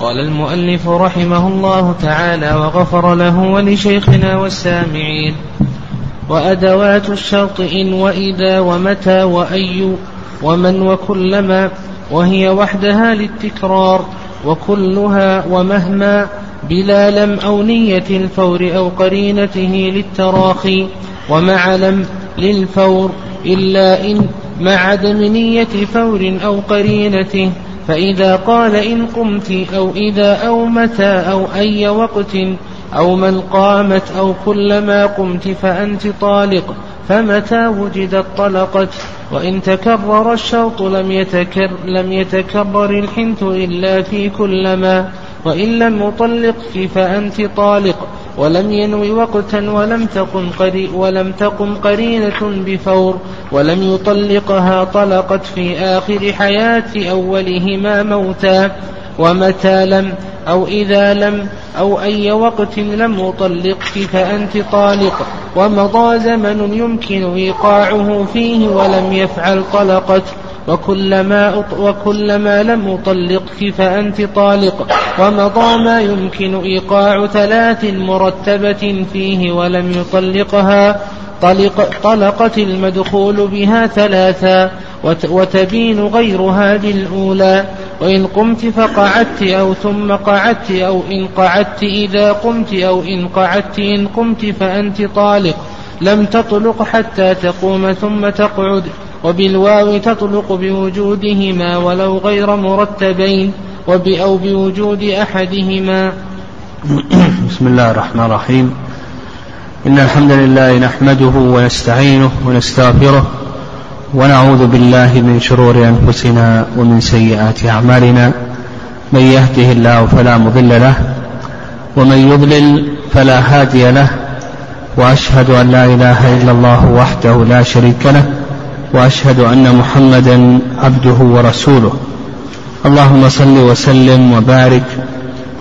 قال المؤلف رحمه الله تعالى وغفر له ولشيخنا والسامعين. وأدوات الشرط إن وإذا ومتى وأي ومن وكلما وهي وحدها للتكرار وكلها ومهما بلا لم أو نية الفور أو قرينته للتراخي ومع لم للفور إلا إن مع عدم نية فور أو قرينته فإذا قال إن قمت أو إذا أو متى أو أي وقت أو من قامت أو كلما قمت فأنت طالق فمتى وجدت طلقت وإن تكرر الشرط لم يتكر لم يتكرر الحنث إلا في كلما وإن لم يطلقك فأنت طالق. ولم ينوي وقتا ولم تقم قري ولم تقم قرينة بفور ولم يطلقها طلقت في آخر حياة أولهما موتا. ومتى لم أو إذا لم أو أي وقت لم أطلقك فأنت طالق. ومضى زمن يمكن إيقاعه فيه ولم يفعل طلقت. وكلما, وكلما لم أطلقك فأنت طالق؟ ومضى ما يمكن إيقاع ثلاث مرتبة فيه ولم يطلقها طلق طلقت المدخول بها ثلاثا وتبين غير هذه الأولى. وإن قمت فقعدت أو ثم قعدت أو إن قعدت إذا قمت أو إن قعدت إن قمت فأنت طالق. لم تطلق حتى تقوم ثم تقعد. وبالواو تطلق بوجودهما ولو غير مرتبين وب أو بوجود أحدهما. بسم الله الرحمن الرحيم. إن الحمد لله نحمده ونستعينه ونستغفره ونعوذ بالله من شرور أنفسنا ومن سيئات أعمالنا. من يهده الله فلا مضل له ومن يضلل فلا هادي له. وأشهد أن لا إله إلا الله وحده لا شريك له. وأشهد أن محمدا عبده ورسوله. اللهم صل وسلم وبارك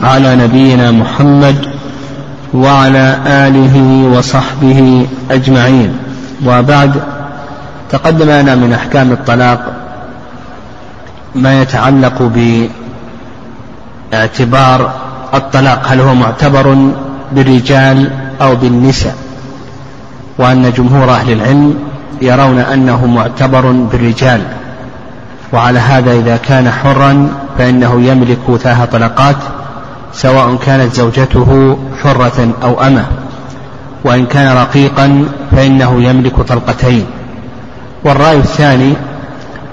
على نبينا محمد وعلى آله وصحبه أجمعين. وبعد تقدم لنا من أحكام الطلاق ما يتعلق باعتبار الطلاق هل هو معتبر بالرجال أو بالنساء وأن جمهور أهل العلم يرون أنه معتبر بالرجال. وعلى هذا إذا كان حرا فإنه يملك ثلاث طلقات سواء كانت زوجته حرة أو أمة. وإن كان رقيقا فإنه يملك طلقتين. والرأي الثاني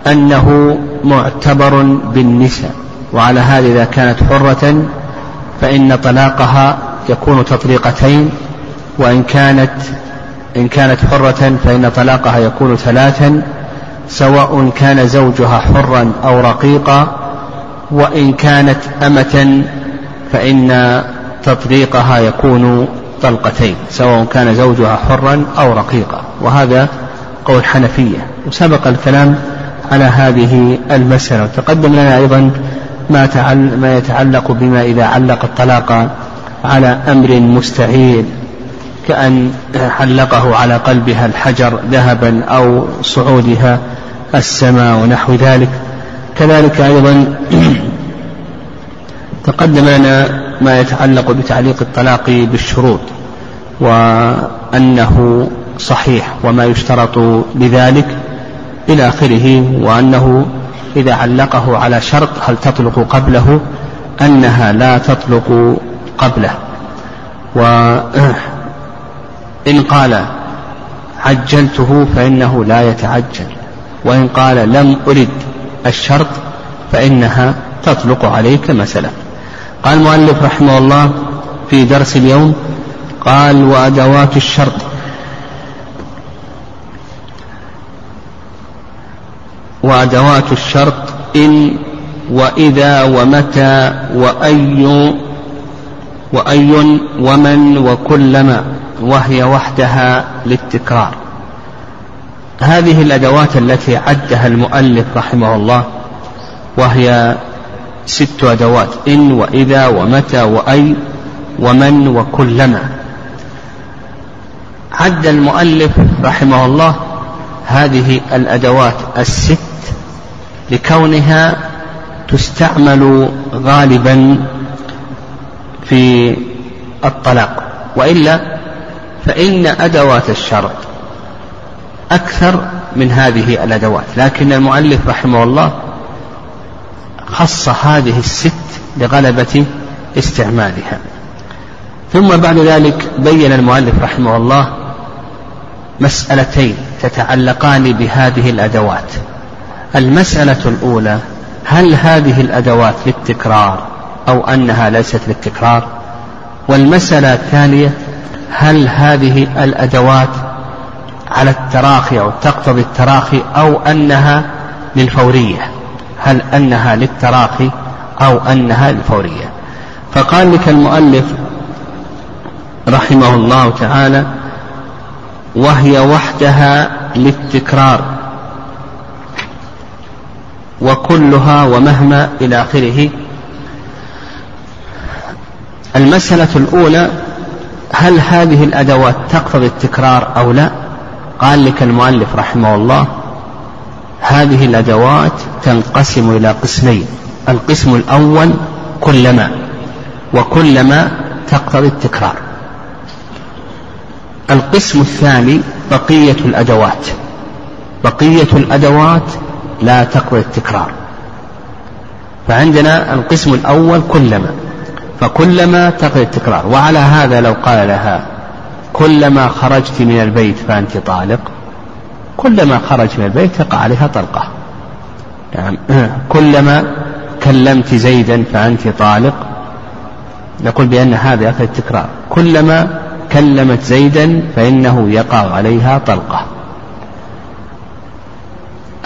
أنه معتبر بالنساء. وعلى هذا إذا كانت حرة فإن طلاقها يكون تطليقتين وإن كانت إن كانت حرة فإن طلاقها يكون ثلاثا سواء كان زوجها حرا أو رقيقا وإن كانت أمة فإن تطليقها يكون طلقتين سواء كان زوجها حرا أو رقيقا. وهذا قول حنفية. وسبق الكلام على هذه المسألة. وتقدم لنا أيضا ما, ما يتعلق بما إذا علق الطلاق على أمر مستعيل كأن حلقه على قلبها الحجر ذهبا أو صعودها السماء ونحو ذلك. كذلك أيضا تقدم لنا ما يتعلق بتعليق الطلاق بالشروط وأنه صحيح وما يشترط بذلك إلى آخره وأنه إذا علقه على شرط هل تطلق قبله أنها لا تطلق قبله. و إن قال عجلته فإنه لا يتعجل وإن قال لم أرد الشرط فإنها تطلق عليك مثلا قال المؤلف رحمه الله في درس اليوم قال وأدوات الشرط وأدوات الشرط إن وإذا ومتى وأي وأي ومن وكلما وهي وحدها للتكرار. هذه الأدوات التي عدها المؤلف رحمه الله وهي ست أدوات إن وإذا ومتى وأي ومن وكلما. عد المؤلف رحمه الله هذه الأدوات الست لكونها تستعمل غالبا في الطلاق وإلا فإن أدوات الشرط أكثر من هذه الأدوات. لكن المؤلف رحمه الله خص هذه الست لغلبة استعمالها. ثم بعد ذلك بين المؤلف رحمه الله مسألتين تتعلقان بهذه الأدوات. المسألة الأولى هل هذه الأدوات للتكرار أو أنها ليست للتكرار؟ والمسألة الثانية هل هذه الأدوات على التراخي أو تقتضي التراخي أو أنها للفورية؟ هل أنها للتراخي أو أنها للفورية؟ فقال لك المؤلف رحمه الله تعالى وهي وحدها للتكرار وكلها ومهما إلى آخره. المسألة الأولى هل هذه الأدوات تقتضي التكرار أو لا؟ قال لك المؤلف رحمه الله هذه الأدوات تنقسم إلى قسمين القسم الأول كلما وكلما تقتضي التكرار. القسم الثاني بقية الأدوات بقية الأدوات لا تقوى التكرار. فعندنا القسم الأول كلما فكلما تقوى التكرار. وعلى هذا لو قال لها كلما خرجت من البيت فأنت طالق. كلما خرج من البيت تقع عليها طلقة. يعني كلما كلمت زيدا فأنت طالق. نقول بأن هذا أخذ التكرار. كلما كلمت زيدا فإنه يقع عليها طلقة.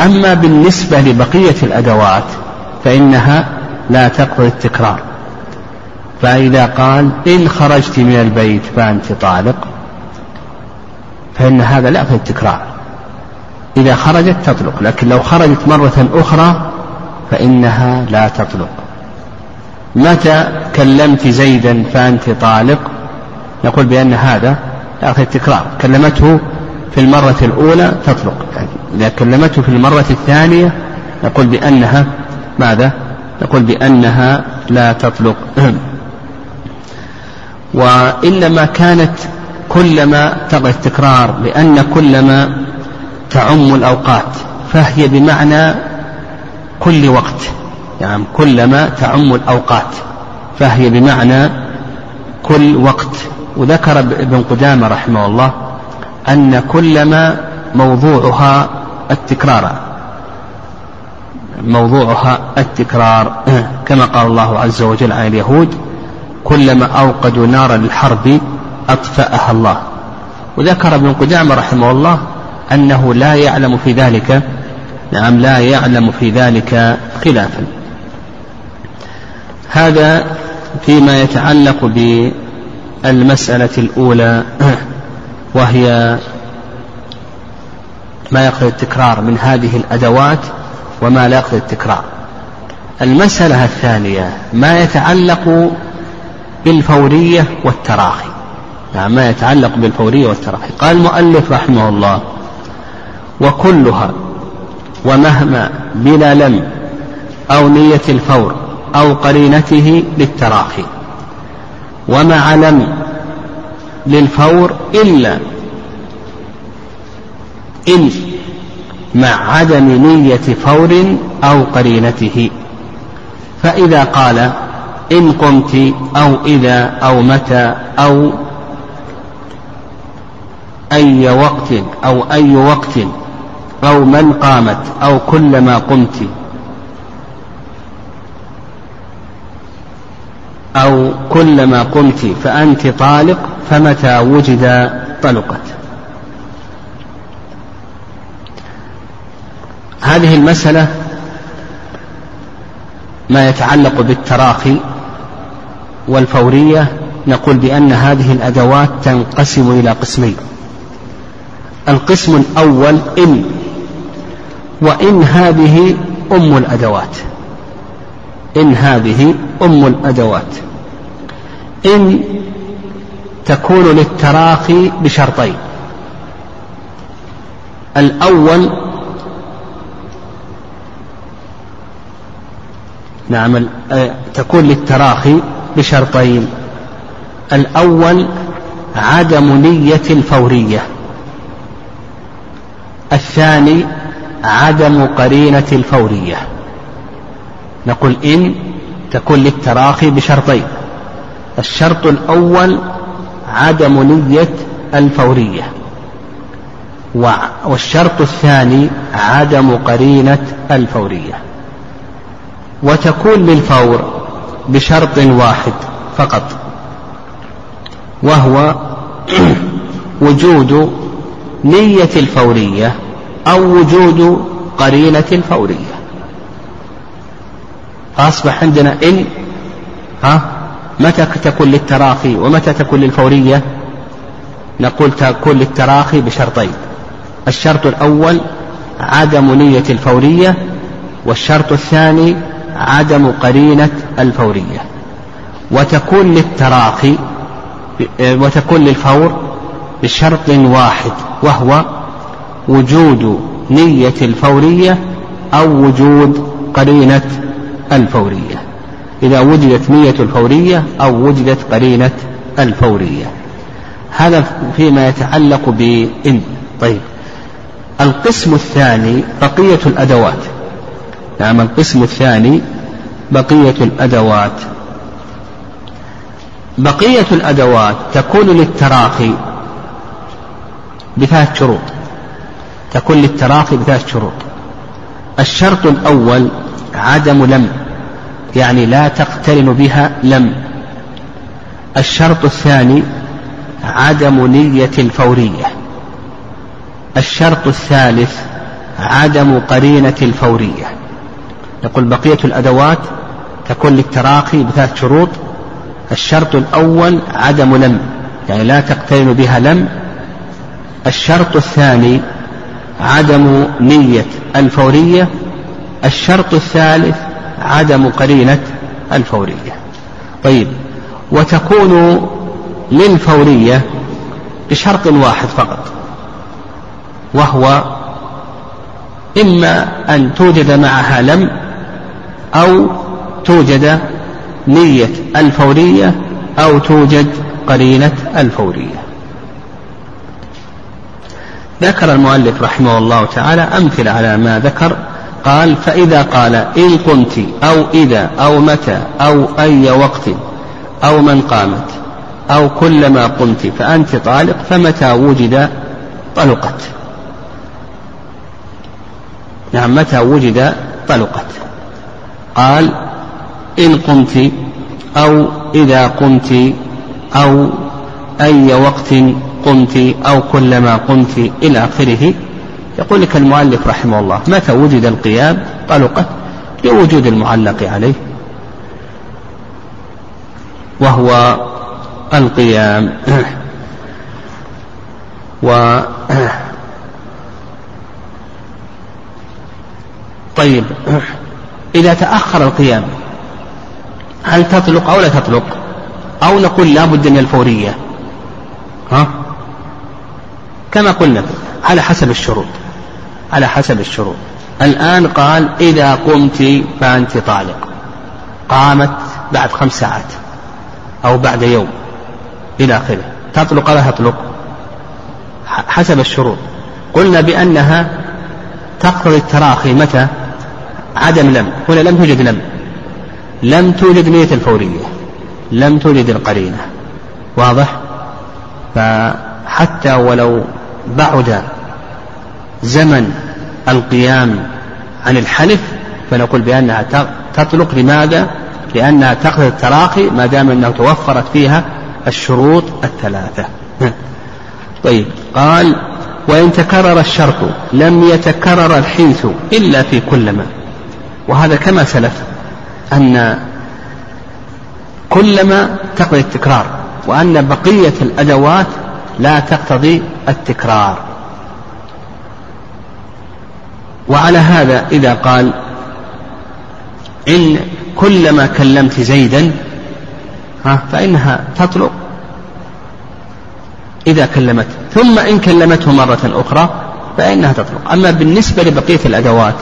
أما بالنسبة لبقية الأدوات فإنها لا تقضي التكرار. فإذا قال إن خرجت من البيت فأنت طالق فإن هذا لا في التكرار إذا خرجت تطلق لكن لو خرجت مرة أخرى فإنها لا تطلق. متى كلمت زيدا فأنت طالق؟ نقول بأن هذا لا في التكرار كلمته في المرة الأولى تطلق. يعني إذا كلمته في المرة الثانية نقول بأنها ماذا؟ نقول بأنها لا تطلق. وإنما كانت كلما تقع التكرار لأن كلما تعم الأوقات فهي بمعنى كل وقت يعني كلما تعم الأوقات فهي بمعنى كل وقت. وذكر ابن قدامة رحمه الله أن كلما موضوعها التكرار موضوعها التكرار كما قال الله عز وجل عن اليهود كلما أوقدوا نارا للحرب أطفأها الله. وذكر ابن قدامة رحمه الله أنه لا يعلم في ذلك نعم لا يعلم في ذلك خلافا. هذا فيما يتعلق بالمسألة الأولى وهي ما يقتضي التكرار من هذه الأدوات وما لا يقتضي التكرار. المسألة الثانية ما يتعلق بالفورية والتراخي. يعني ما يتعلق بالفورية والتراخي. قال المؤلف رحمه الله وكلها ومهما بلا لم أو نية الفور أو قرينته للتراخي. ومع لم للفور إلا إن مع عدم نية فور أو قرينته. فإذا قال إن قمت أو إذا أو متى أو أي وقت أو أي وقت أو من قامت أو كلما قمت أو كلما قمت فأنت طالق فمتى وجد طلقت هذه المسألة ما يتعلق بالتراخي والفورية نقول بأن هذه الأدوات تنقسم إلى قسمين. القسم الأول إن وإن هذه أم الأدوات. إن هذه أم الأدوات. إن تكون للتراخي بشرطين. الأول نعم تكون للتراخي بشرطين. الأول عدم نية الفورية الثاني عدم قرينة الفورية نقول إن تكون للتراخي بشرطين. الشرط الأول عدم نية الفورية. والشرط الثاني عدم قرينة الفورية. وتكون للفور بشرط واحد فقط وهو وجود نية الفورية أو وجود قرينة الفورية. فأصبح عندنا إن ها متى تكون للتراخي ومتى تكون للفورية؟ نقول تكون للتراخي بشرطين الشرط الأول عدم نية الفورية والشرط الثاني عدم قرينة الفورية. وتكون للتراخي وتكون للفور بشرط واحد وهو وجود نية الفورية أو وجود قرينة الفورية. إذا وجدت نية الفورية أو وجدت قرينة الفورية. هذا فيما يتعلق بإن. طيب. القسم الثاني بقية الأدوات. نعم القسم الثاني بقية الأدوات. بقية الأدوات تكون للتراخي بثلاث شروط. تكون للتراخي بثلاث شروط. الشرط الأول عدم لم يعني لا تقترن بها لم. الشرط الثاني عدم نية الفورية الشرط الثالث عدم قرينة الفورية. نقول بقية الأدوات تكون للتراخي بثلاث شروط. الشرط الأول عدم لم يعني لا تقترن بها لم. الشرط الثاني عدم نية الفورية. الشرط الثالث عدم قرينة الفورية. طيب وتكون للفورية بشرط واحد فقط وهو إما أن توجد معها لم أو توجد نية الفورية أو توجد قرينة الفورية. ذكر المؤلف رحمه الله تعالى أمثلة على ما ذكر. قال فإذا قال إن قمت أو إذا أو متى أو أي وقت أو من قامت أو كلما قمت فأنت طالق فمتى وجد طلقت؟ نعم متى وجد طلقت؟ قال إن قمت أو إذا قمت أو أي وقت قمت أو كلما قمت إلى آخره. يقول لك المؤلف رحمه الله متى وجد القيام؟ طلقت لوجود المعلق عليه. وهو القيام. و طيب. إذا تأخر القيام هل تطلق أو لا تطلق؟ أو نقول لا بد من الفورية. ها؟ كما قلنا على حسب الشروط. على حسب الشروط. الآن قال إذا قمت فأنت طالق. قامت بعد خمس ساعات أو بعد يوم إلى آخره. تطلق ولا تطلق؟ حسب الشروط. قلنا بأنها تقتضي التراخي. متى؟ عدم لم. هنا لم توجد لم. لم توجد نية الفورية. لم توجد القرينة. واضح؟ فحتى ولو بعد زمن القيام عن الحلف فنقول بأنها تطلق لماذا؟ لأنها تقتضي التراخي ما دام أنه توفرت فيها الشروط الثلاثة. طيب قال وإن تكرر الشرط لم يتكرر الحنث إلا في كلما وهذا كما سلف أن كلما تقضي التكرار وأن بقية الأدوات لا تقتضي التكرار. وعلى هذا إذا قال إن كلما كلمت زيدا ها فإنها تطلق إذا كلمت. ثم إن كلمته مرة أخرى فإنها تطلق. أما بالنسبة لبقية الأدوات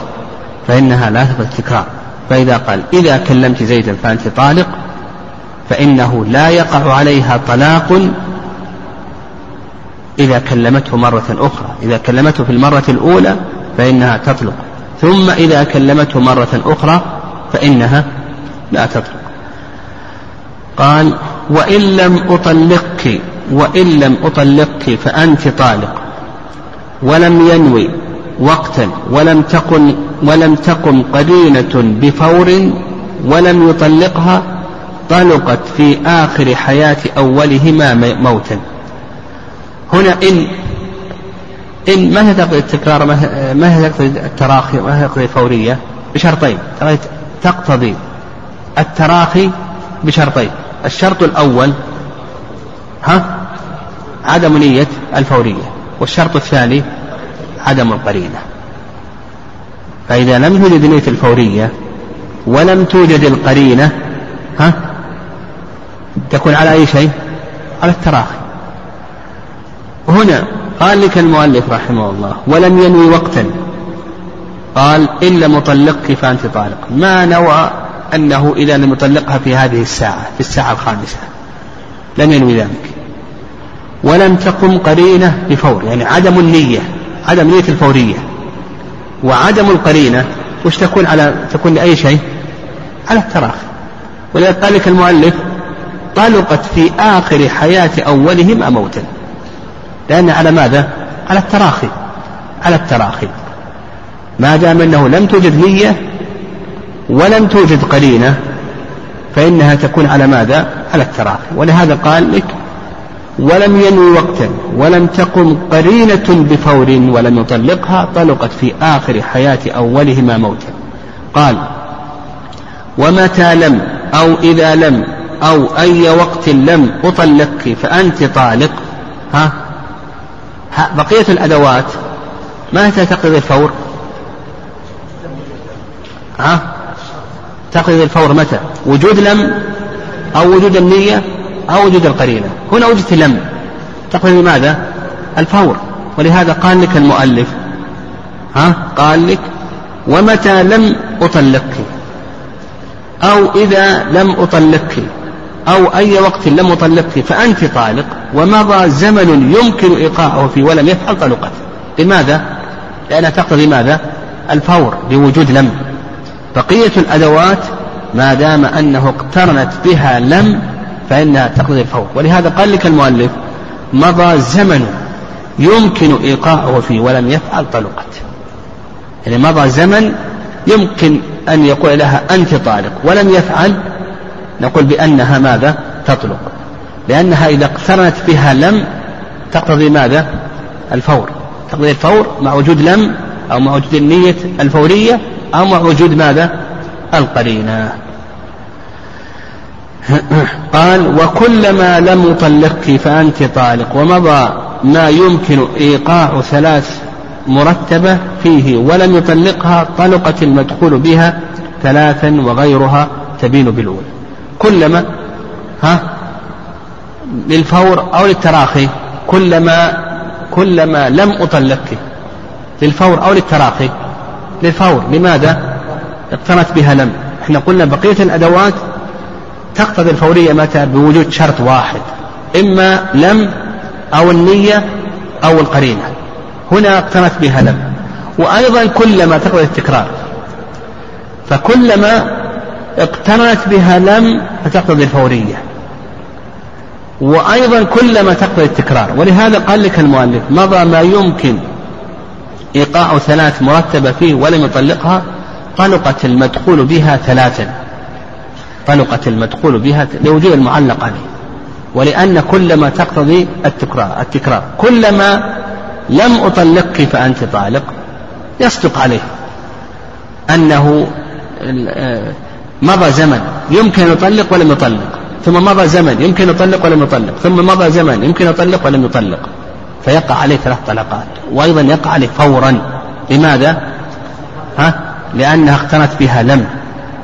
فإنها لا تقتضي التكرار فإذا قال إذا كلمت زيدا فأنت طالق فإنه لا يقع عليها طلاق إذا كلمته مرة أخرى. إذا كلمته في المرة الأولى فإنها تطلق. ثم إذا كلمته مرة أخرى فإنها لا تطلق. قال وإن لم أطلقك وإن لم أطلقك فأنت طالق. ولم ينوي وقتا ولم تقن ولم تقم قرينة بفور ولم يطلقها طلقت في آخر حياة أولهما موتا. هنا إن إن ما هي تقضي التكرار؟ ما هي تقضي التراخي؟ ما هي تقضي الفورية بشرطين. تقتضي التراخي بشرطين. الشرط الأول ها؟ عدم نية الفورية. والشرط الثاني عدم القرينة. فإذا لم توجد نية الفورية ولم توجد القرينة ها تكون على أي شيء؟ على التراخي. هنا قال لك المؤلف رحمه الله ولم ينوي وقتا. قال إلا مطلقك فأنت طالق. ما نوى أنه إذا لم يطلقها في هذه الساعة في الساعة الخامسة. لم ينوي ذلك. ولم تقم قرينة بفور يعني عدم النية. عدم نية الفورية وعدم القرينة وش تكون على تكون لأي شيء؟ على التراخي ولذلك قال لك المؤلف طلقت في آخر حياة أولهما موتا. لأن على ماذا؟ على التراخي على التراخي ما دام أنه لم توجد نية ولم توجد قرينة فإنها تكون على ماذا؟ على التراخي ولهذا قال لك ولم ينوي وقتا ولم تقم قرينة بفور ولم يطلقها طلقت في آخر حياة أولهما موتا. قال ومتى لم أو إذا لم أو أي وقت لم أطلقك فأنت طالق. ها, ها بقية الأدوات ما تقضي الفور؟ ها؟ تقضي الفور متى؟ وجود لم أو وجود النية؟ أو وجود القرينة. هنا وجدت لم. تقضي ماذا؟ الفور. ولهذا قال لك المؤلف ها؟ قال لك ومتى لم أطلقك؟ أو إذا لم أطلقك أو أي وقت لم أطلقك فأنت طالق ومضى زمن يمكن إيقاعه فيه ولم يفعل طلقت لماذا؟ لأنها تقتضي ماذا؟ الفور بوجود لم. بقية الأدوات ما دام أنه اقترنت بها لم فإنها تقتضي الفور. ولهذا قال لك المؤلف مضى زمن يمكن إيقاعه فيه ولم يفعل طلقت. يعني مضى زمن يمكن أن يقول لها أنت طالق ولم يفعل نقول بأنها ماذا؟ تطلق. لأنها إذا اقترنت بها لم تقتضي ماذا؟ الفور. تقضي الفور مع وجود لم أو مع وجود النية الفورية أو مع وجود ماذا؟ القرينة. قال وكلما لم يطلقك فأنت طالق ومضى ما يمكن إيقاع ثلاث مرتبة فيه ولم يطلقها طلقت المدخول بها ثلاثا وغيرها تبين بالأولى. كلما ها للفور أو للتراخي كلما كلما لم أطلقك للفور أو للتراخي للفور لماذا؟ اقترنت بها لم. إحنا قلنا بقية الأدوات تقتضي الفورية متى؟ بوجود شرط واحد إما لم أو النية أو القرينة. هنا اقترنت بها لم وأيضا كلما تقتضي التكرار. فكلما اقترنت بها لم فتقتضي الفورية. وأيضا كلما تقتضي التكرار. ولهذا قال لك المؤلف مضى ما يمكن إيقاع ثلاث مرتبة فيه ولم يطلقها طلقت المدخول بها ثلاثا. طلقت المدخول بها لوجود المعلق عليه. ولأن كلما تقتضي التكرار التكرار. كلما لم أطلقك فأنت طالق يصدق عليه. أنه مضى زمن يمكن يطلق ولم يطلق. ثم مضى زمن يمكن يطلق ولم يطلق. ثم مضى زمن يمكن يطلق ولم يطلق. فيقع عليه ثلاث طلقات. وأيضا يقع عليه فورا. لماذا؟ ها؟ لأنها اقترنت بها لم.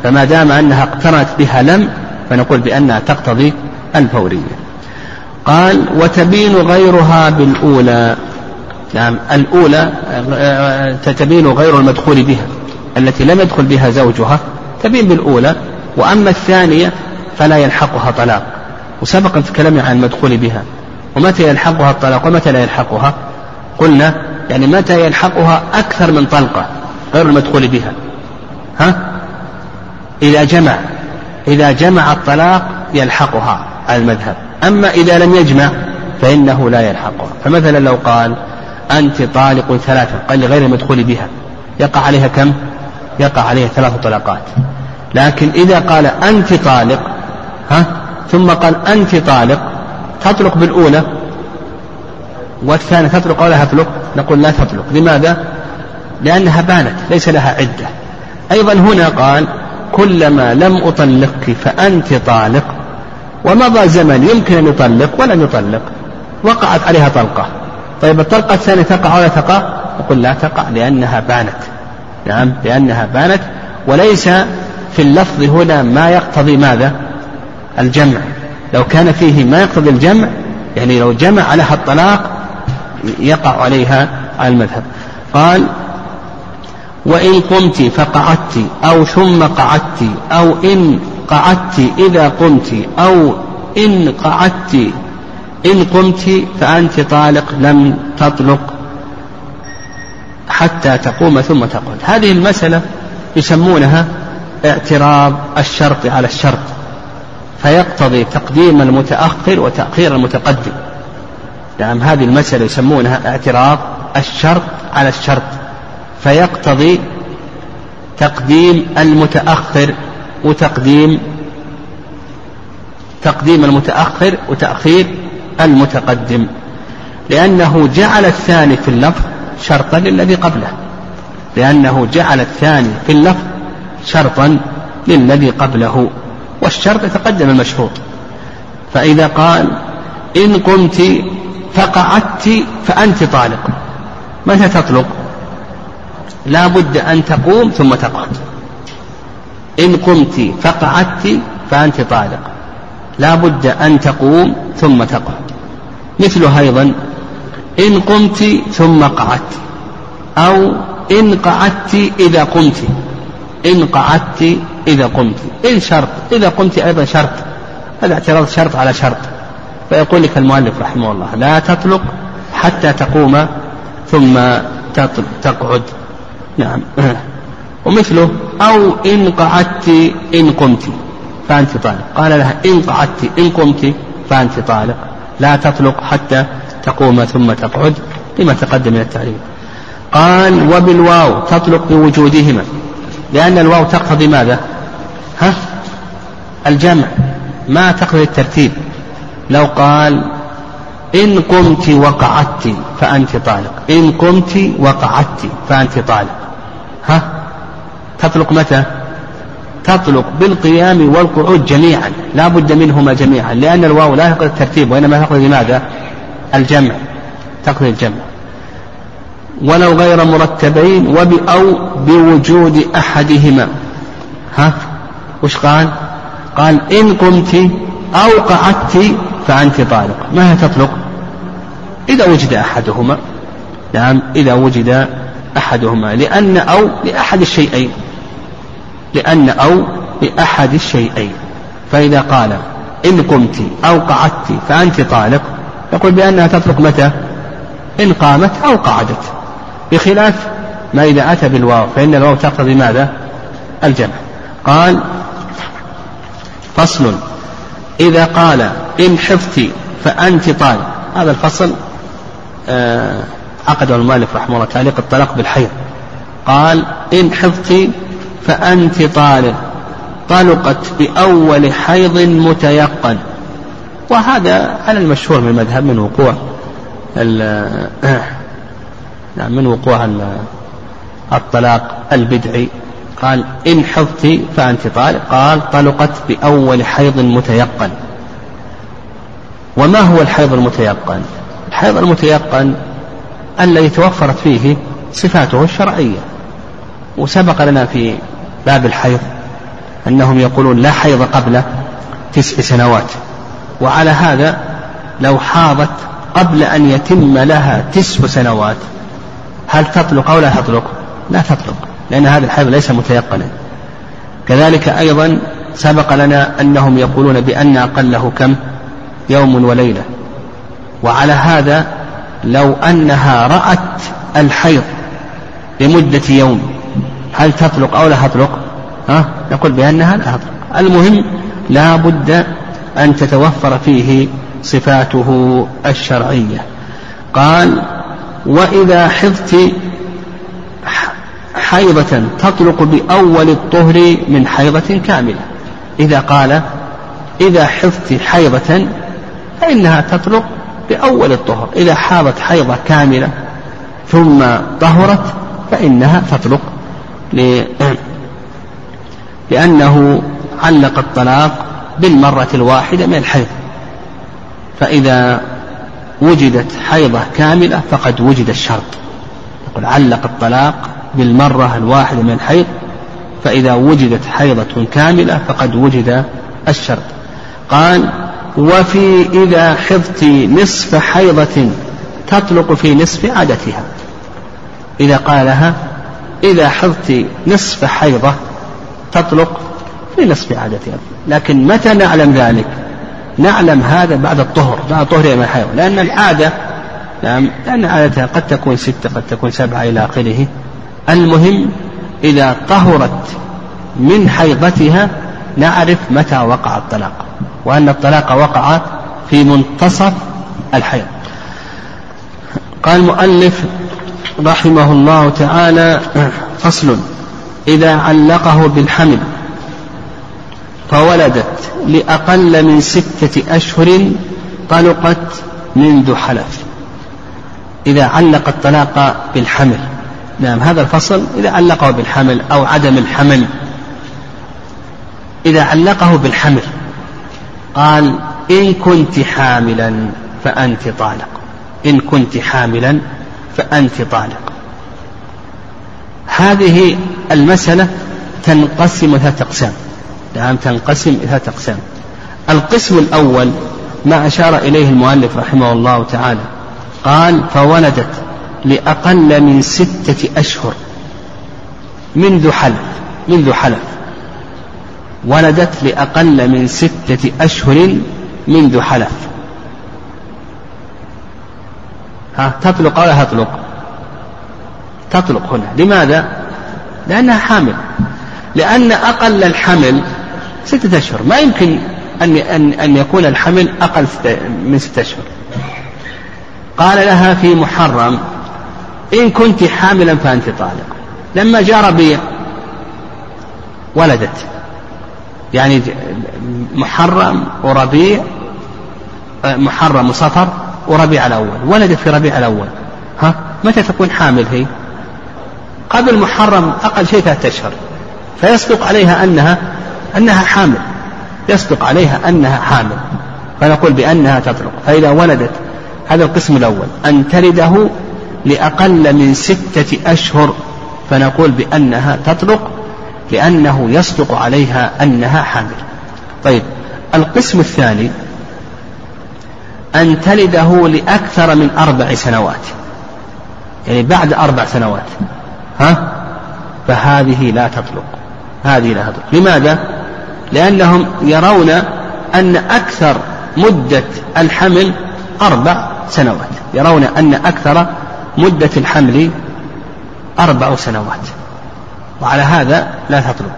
فما دام أنها اقترنت بها لم فنقول بأنها تقتضي الفورية. قال وتبين غيرها بالأولى. نعم الأولى تتبين غير المدخول بها التي لم يدخل بها زوجها تبين بالأولى. وأما الثانية فلا يلحقها طلاق. وسبق تكلمنا عن المدخول بها. ومتى يلحقها الطلاق؟ ومتى لا يلحقها؟ قلنا يعني متى يلحقها أكثر من طلقة غير المدخول بها. ها؟ إذا جمع إذا جمع الطلاق يلحقها على المذهب. أما إذا لم يجمع فإنه لا يلحقها. فمثلا لو قال أنت طالق ثلاثة قال لغير المدخول بها. يقع عليها كم؟ يقع عليها ثلاث طلقات. لكن إذا قال أنت طالق ها؟ ثم قال أنت طالق تطلق بالأولى والثانية تطلق أو لا تطلق؟ نقول لا تطلق. لماذا؟ لأنها بانت ليس لها عدة. أيضا هنا قال كلما لم أطلقك فأنت طالق. ومضى زمن يمكن أن يطلق ولم يطلق. وقعت عليها طلقة. طيب الطلقة الثانية تقع ولا تقع؟ نقول لا تقع لأنها بانت. نعم لأنها بانت. وليس في اللفظ هنا ما يقتضي ماذا؟ الجمع. لو كان فيه ما يقتضي الجمع يعني لو جمع لها الطلاق يقع عليها على المذهب. قال وإن قمت فقعدت أو ثم قعدت أو إن قعدت إذا قمت أو إن قعدت إن قمت فأنت طالق لم تطلق حتى تقوم ثم تقعد. هذه المسألة يسمونها اعتراض الشرط على الشرط فيقتضي تقديم المتأخر وتأخير المتقدم. نعم هذه المسألة يسمونها اعتراض الشرط على الشرط. فيقتضي تقديم المتأخر وتقديم تقديم المتأخر وتأخير المتقدم لأنه جعل الثاني في اللفظ شرطا للذي قبله لأنه جعل الثاني في اللفظ شرطا للذي قبله والشرط يتقدم المشروط. فإذا قال إن قمت فقعدت فأنت طالق متى تطلق؟ لا بد أن تقوم ثم تقعد. إن قمت فقعدت فأنت طالق. لا بد أن تقوم ثم تقعد. مثله أيضا إن قمت ثم قعدت. أو إن قعدت إذا قمت. إن قعدت إذا قمت. إن شرط. إذا قمت أيضا شرط. هذا اعتراض شرط على شرط. فيقول لك المؤلف رحمه الله لا تطلق حتى تقوم ثم تقعد. نعم. ومثله أو إن قعدت إن قمت فأنت طالق. قال لها إن قعدت إن قمت فأنت طالق. لا تطلق حتى تقوم ثم تقعد لما تقدم من التعليم. قال وبالواو تطلق بوجودهما. لأن الواو تقتضي ماذا؟ ها؟ الجمع. ما تقتضي الترتيب. لو قال إن قمت وقعدت فأنت طالق. إن قمت وقعدت فأنت طالق. ها؟ تطلق متى؟ تطلق بالقيام والقعود جميعا لا بد منهما جميعا لأن الواو لا تقتضي الترتيب وإنما تقتضي ماذا الجمع تقتضي الجمع. ولو غير مرتبين وب أو بوجود أحدهما. ها؟ وش قال؟ قال إن قمت أو قعدت فأنت طالق. ما هي تطلق؟ إذا وجد أحدهما. نعم إذا وجد أحدهما لأن أو لأحد الشيئين. لأن أو لأحد الشيئين. فإذا قال إن قمت أو قعدت فأنت طالق يقول بأنها تطلق متى؟ إن قامت أو قعدت. بخلاف ما إذا أتى بالواو فإن الواو تقتضي ماذا؟ الجمع. قال فصل. إذا قال إن حفظت فأنت طالب هذا الفصل آه عقده المؤلف رحمه الله تعليق الطلاق بالحيض. قال إن حفظت فأنت طالب طلقت بأول حيض متيقن. وهذا على المشهور من المذهب من وقوع نعم من وقوع الطلاق البدعي. قال إن حضت فأنت طالق. قال طلقت بأول حيض متيقن. وما هو الحيض المتيقن؟ الحيض المتيقن الذي توفرت فيه صفاته الشرعية. وسبق لنا في باب الحيض أنهم يقولون لا حيض قبل تسع سنوات. وعلى هذا لو حاضت قبل أن يتم لها تسع سنوات هل تطلق أو لا تطلق؟ لا تطلق لأن هذا الحيض ليس متيقنا. كذلك أيضا سبق لنا أنهم يقولون بأن أقله كم؟ يوم وليلة. وعلى هذا لو أنها رأت الحيض لمدة يوم هل تطلق أو لا تطلق؟ ها؟ نقول بأنها لا تطلق. المهم لا بد أن تتوفر فيه صفاته الشرعية. قال وإذا حفظت حيضة تطلق بأول الطهر من حيضة كاملة. إذا قال إذا حفظت حيضة فإنها تطلق بأول الطهر إذا حاضت حيضة كاملة ثم طهرت فإنها تطلق لأنه علق الطلاق بالمرة الواحدة من الحيض. فإذا وجدت حيضة كاملة فقد وجد الشرط. يقول علق الطلاق بالمرة الواحدة من الحيض فإذا وجدت حيضة كاملة فقد وجد الشرط. قال وفي إذا حفظت نصف حيضة تطلق في نصف عادتها. إذا قالها إذا حفظت نصف حيضة تطلق في نصف عادتها. لكن متى نعلم ذلك؟ نعلم هذا بعد الطهر بعد طهر من الحيض. لأن العادة نعم لأن عادتها قد تكون ستة قد تكون سبعة إلى آخره. المهم إذا طهرت من حيضتها نعرف متى وقع الطلاق. وأن الطلاق وقع في منتصف الحيض. قال المؤلف رحمه الله تعالى فصل إذا علقه بالحمل فولدت لأقل من ستة أشهر طلقت منذ حلف. إذا علق الطلاق بالحمل. نعم هذا الفصل إذا علقه بالحمل أو عدم الحمل. إذا علقه بالحمل قال إن كنت حاملا فأنت طالق. إن كنت حاملا فأنت طالق. هذه المسألة تنقسم ثلاثة أقسام. نعم تنقسم ثلاثة أقسام. القسم الأول ما أشار إليه المؤلف رحمه الله تعالى. قال فولدت لأقل من ستة أشهر منذ حلف منذ حلف. ولدت لأقل من ستة أشهر منذ حلف. ها تطلق أو لا تطلق؟ تطلق هنا. لماذا؟ لأنها حامل. لأن أقل الحمل ستة أشهر. ما يمكن أن أن أن يكون الحمل أقل من ستة أشهر. قال لها في محرم إن كنت حاملا فأنت طالق. لما جاء ربيع ولدت. يعني محرم وربيع محرم وصفر وربيع الأول ولدت في ربيع الأول. ها؟ متى تكون حامل هي؟ قبل محرم أقل شيء ثلاثة أشهر. فيصدق عليها أنها أنها حامل. يصدق عليها أنها حامل. فنقول بأنها تطلق. فإذا ولدت هذا القسم الأول. أن تلده لأقل من ستة أشهر. فنقول بأنها تطلق لأنه يصدق عليها أنها حامل. طيب القسم الثاني أن تلده لأكثر من أربع سنوات. يعني بعد أربع سنوات. ها؟ فهذه لا تطلق. هذه لا تطلق. لماذا؟ لأنهم يرون أن أكثر مدة الحمل أربع سنوات. يرون أن أكثر مدة الحمل أربع سنوات. وعلى هذا لا تطلق.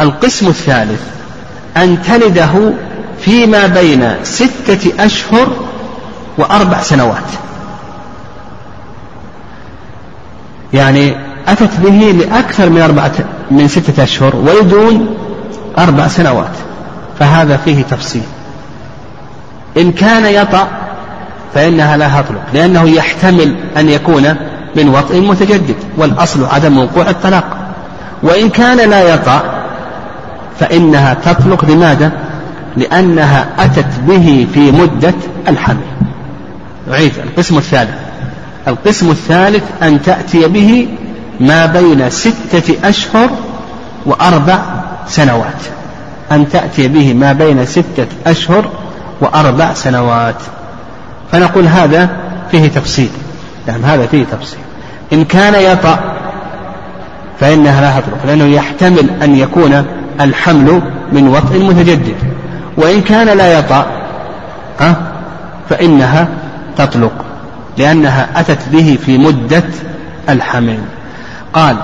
القسم الثالث أن تلده فيما بين ستة أشهر وأربع سنوات. يعني أتت به لأكثر من أربعة من ستة أشهر ولدون أربع سنوات. فهذا فيه تفصيل. إن كان يطأ فإنها لا تطلق لأنه يحتمل أن يكون من وطئ متجدد والأصل عدم وقوع الطلاق. وإن كان لا يطأ فإنها تطلق لماذا؟ لأنها أتت به في مدة الحمل. أعيد القسم الثالث. القسم الثالث أن تأتي به ما بين ستة أشهر وأربع سنوات. أن تأتي به ما بين ستة أشهر وأربع سنوات. فنقول هذا فيه تفصيل. نعم هذا فيه تفصيل. إن كان يطأ فإنها لا تطلق لأنه يحتمل أن يكون الحمل من وطء متجدد. وإن كان لا يطأ فإنها تطلق لأنها أتت به في مدة الحمل. قال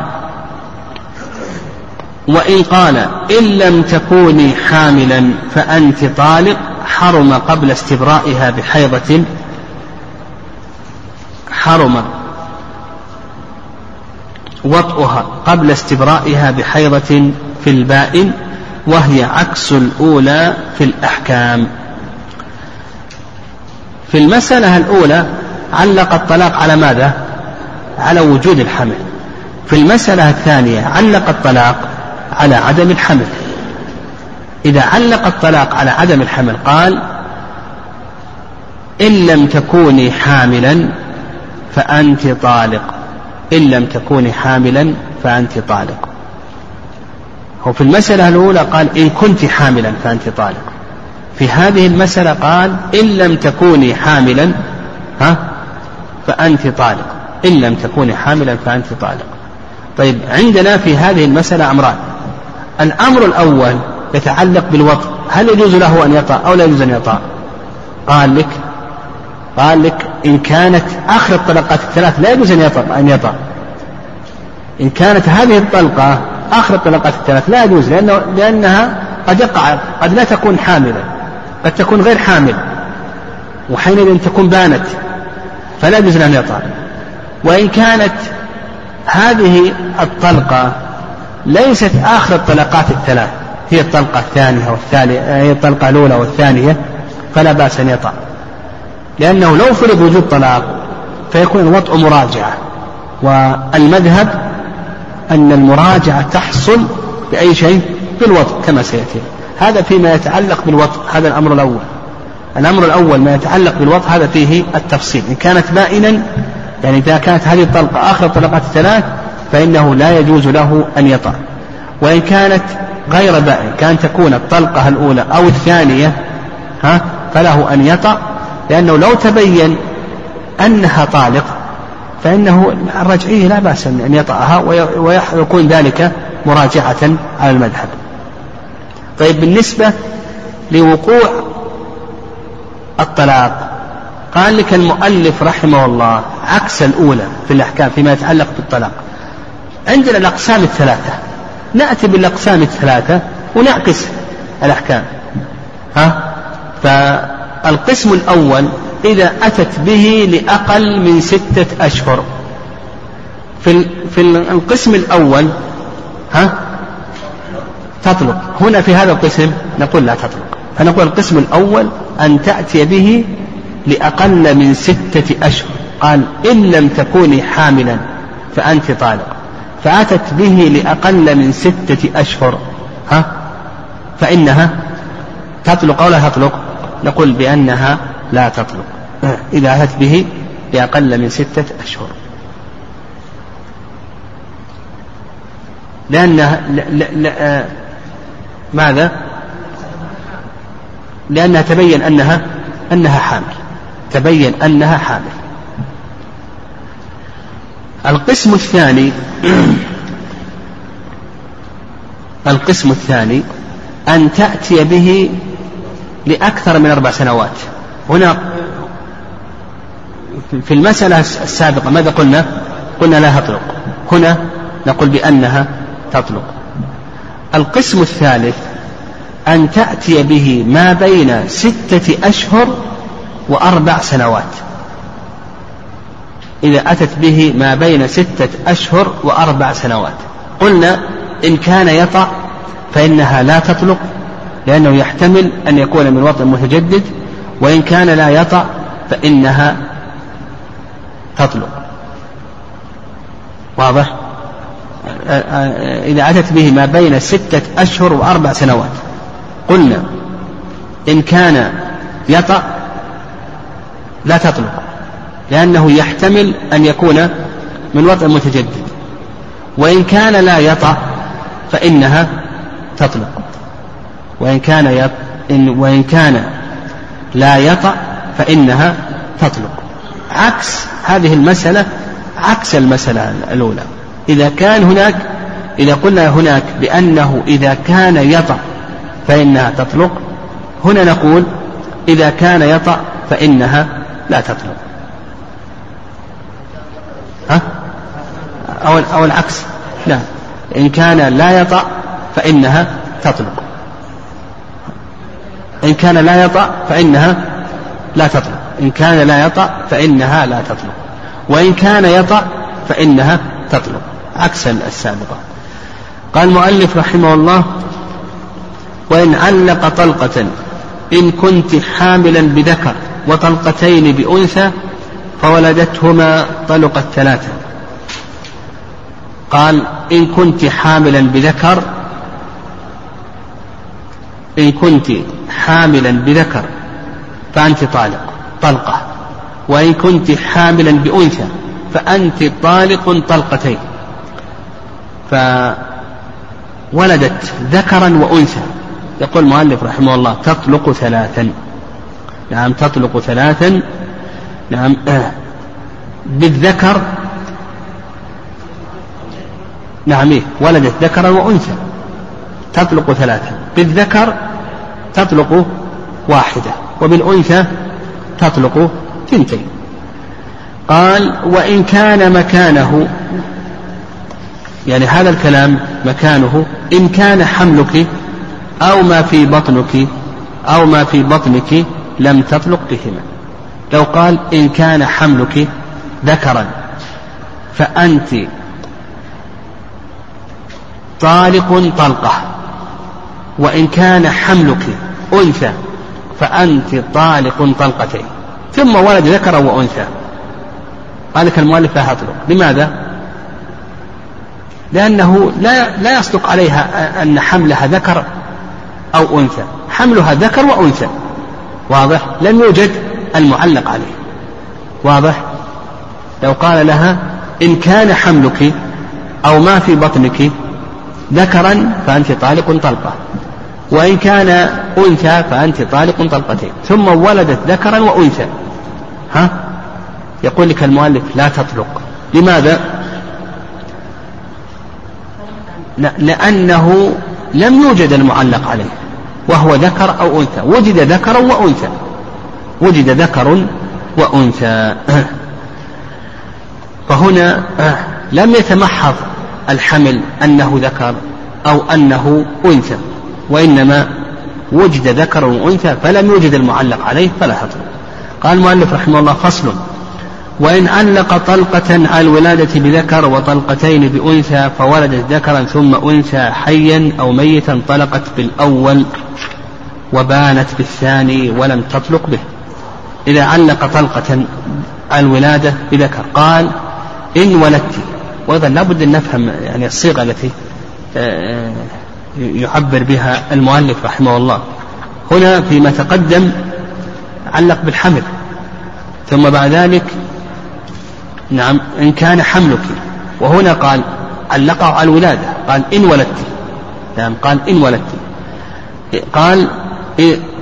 وإن قال إن لم تكوني حاملا فأنت طالق حرم قبل استبرائها بحيضة حرم وطئها قبل استبرائها بحيضة في البائن وهي عكس الأولى في الأحكام. في المسألة الأولى علق الطلاق على ماذا؟ على وجود الحمل. في المسألة الثانية علق الطلاق على عدم الحمل. إذا علق الطلاق على عدم الحمل قال إن لم تكوني حاملا فأنت طالق. إن لم تكوني حاملا فأنت طالق. وفي المسألة الأولى قال إن كنت حاملا فأنت طالق. في هذه المسألة قال إن لم تكوني حاملا ها فأنت طالق. إن لم تكوني حاملا فأنت طالق. طيب عندنا في هذه المسألة أمران. الأمر الأول يتعلق بالوطء هل يجوز له أن يطأ أو لا يجوز أن يطأ قال لك قال لك إن كانت آخر الطلقات الثلاث لا يجوز أن يطأ أن يطأ إن كانت هذه الطلقة آخر الطلقات الثلاث لا يجوز لأنه لأنها قد يقع قد لا تكون حاملا قد تكون غير حامل وحينئذ تكون بانت فلا يجوز أن يطأ وإن كانت هذه الطلقة ليست آخر الطلقات الثلاث هي الطلقة الثانية والثالثة هي الطلقة الأولى والثانية فلا بأس أن يطأ لأنه لو فرض وجود طلاق فيكون الوطء مراجعة. والمذهب أن المراجعة تحصل بأي شيء بالوطء كما سيأتي. هذا فيما يتعلق بالوطء هذا الأمر الأول. الأمر الأول ما يتعلق بالوطء هذا فيه التفصيل. إن كانت بائنا يعني إذا كانت هذه الطلقة آخر الطلقات الثلاث فإنه لا يجوز له أن يطأ وإن كانت غير بائن كان تكون الطلقة الأولى أو الثانية ها فله أن يطأ لأنه لو تبين أنها طالق فإنه الرجعية لا بأس أن يطأها ويكون ذلك مراجعة على المذهب. طيب بالنسبة لوقوع الطلاق قال لك المؤلف رحمه الله عكس الأولى في الأحكام فيما يتعلق بالطلاق. عندنا الأقسام الثلاثة. نأتي بالأقسام الثلاثة ونعكس الأحكام. ها؟ فالقسم الأول إذا أتت به لأقل من ستة أشهر. في في القسم الأول ها؟ تطلق. هنا في هذا القسم نقول لا تطلق. فنقول القسم الأول أن تأتي به لأقل من ستة أشهر. قال إن لم تكوني حاملا فأنت طالق. فأتت به لأقل من ستة أشهر ها؟ فإنها تطلق أو لا تطلق؟ نقول بأنها لا تطلق. إذا أتت به لأقل من ستة أشهر. لأنها لا لا لا ماذا؟ لأنها تبين أنها أنها حامل. تبين أنها حامل. القسم الثاني القسم الثاني أن تأتي به لأكثر من أربع سنوات. هنا في المسألة السابقة ماذا قلنا؟ قلنا لا تطلق. هنا نقول بأنها تطلق. القسم الثالث أن تأتي به ما بين ستة أشهر وأربع سنوات. إذا أتت به ما بين ستة أشهر وأربع سنوات. قلنا إن كان يطأ فإنها لا تطلق. لأنه يحتمل أن يكون من وطن متجدد وإن كان لا يطأ فإنها تطلق. واضح؟ إذا أتت به ما بين ستة أشهر وأربع سنوات. قلنا إن كان يطأ لا تطلق لأنه يحتمل أن يكون من وطء متجدد. وإن كان لا يطأ فإنها تطلق. وإن كان يط... إن وإن كان لا يطأ فإنها تطلق. عكس هذه المسألة عكس المسألة الأولى. إذا كان هناك إذا قلنا هناك بأنه إذا كان يطأ فإنها تطلق هنا نقول إذا كان يطأ فإنها لا تطلق. ها؟ أو أو العكس. لا إن كان لا يطأ فإنها تطلق. إن كان لا يطأ فإنها لا تطلق. إن كان لا يطأ فإنها لا تطلق. وإن كان يطأ فإنها تطلق. عكس السابقة. قال المؤلف رحمه الله وإن علق طلقة إن كنت حاملا بذكر وطلقتين بأنثى فولدتهما طلقت ثلاثة. قال إن كنت حاملا بذكر إن كنت حاملا بذكر فأنت طالق طلقة. وإن كنت حاملا بأنثى فأنت طالق طلقتين. فولدت ذكرا وأنثى. يقول المؤلف رحمه الله تطلق ثلاثا. نعم تطلق ثلاثا. نعم آه. بالذكر. نعم إيه ولدت ذكرا وأنثى. تطلق ثلاثا بالذكر تطلق واحدة وبالأنثى تطلق ثنتين. قال وإن كان مكانه يعني هذا الكلام مكانه إن كان حملك أو ما في بطنك أو ما في بطنك لم تطلق بهما. لو قال إن كان حملك ذكرا فأنت طالق طلقة. وإن كان حملك أنثى فأنت طالق طلقتين ثم ولد ذكرا وأنثى. قال لك المؤلف لا تطلق لماذا؟ لأنه لا لا يصدق عليها أن حملها ذكر أو أنثى. حملها ذكر وأنثى. واضح؟ لم يوجد المعلق عليه. واضح؟ لو قال لها إن كان حملك أو ما في بطنك ذكرا فأنت طالق طلقة. وإن كان أنثى فأنت طالق طلقتين ثم ولدت ذكرا وأنثى. ها؟ يقول لك المؤلف لا تطلق. لماذا؟ لأنه لم يوجد المعلق عليه وهو ذكر أو أنثى. وجد ذكر وأنثى. وجد ذكر وأنثى. فهنا لم يتمحض الحمل أنه ذكر أو أنه أنثى. وإنما وجد ذكر وأنثى فلم يوجد المعلق عليه فلا حطب. قال المؤلف رحمه الله فصل وإن علق طلقة على الولادة بذكر وطلقتين بأنثى فولدت ذكرا ثم أنثى حيا أو ميتا طلقت بالأول وبانت بالثاني ولم تطلق به. إذا علق طلقة على الولادة بذكر. قال إن ولدت. وأيضا لابد أن نفهم يعني الصيغة التي آه، يعبر بها المؤلف رحمه الله. هنا فيما تقدم علق بالحمل. ثم بعد ذلك نعم إن كان حملك. وهنا قال علقه على الولادة. قال إن ولدت. نعم قال إن ولدت. قال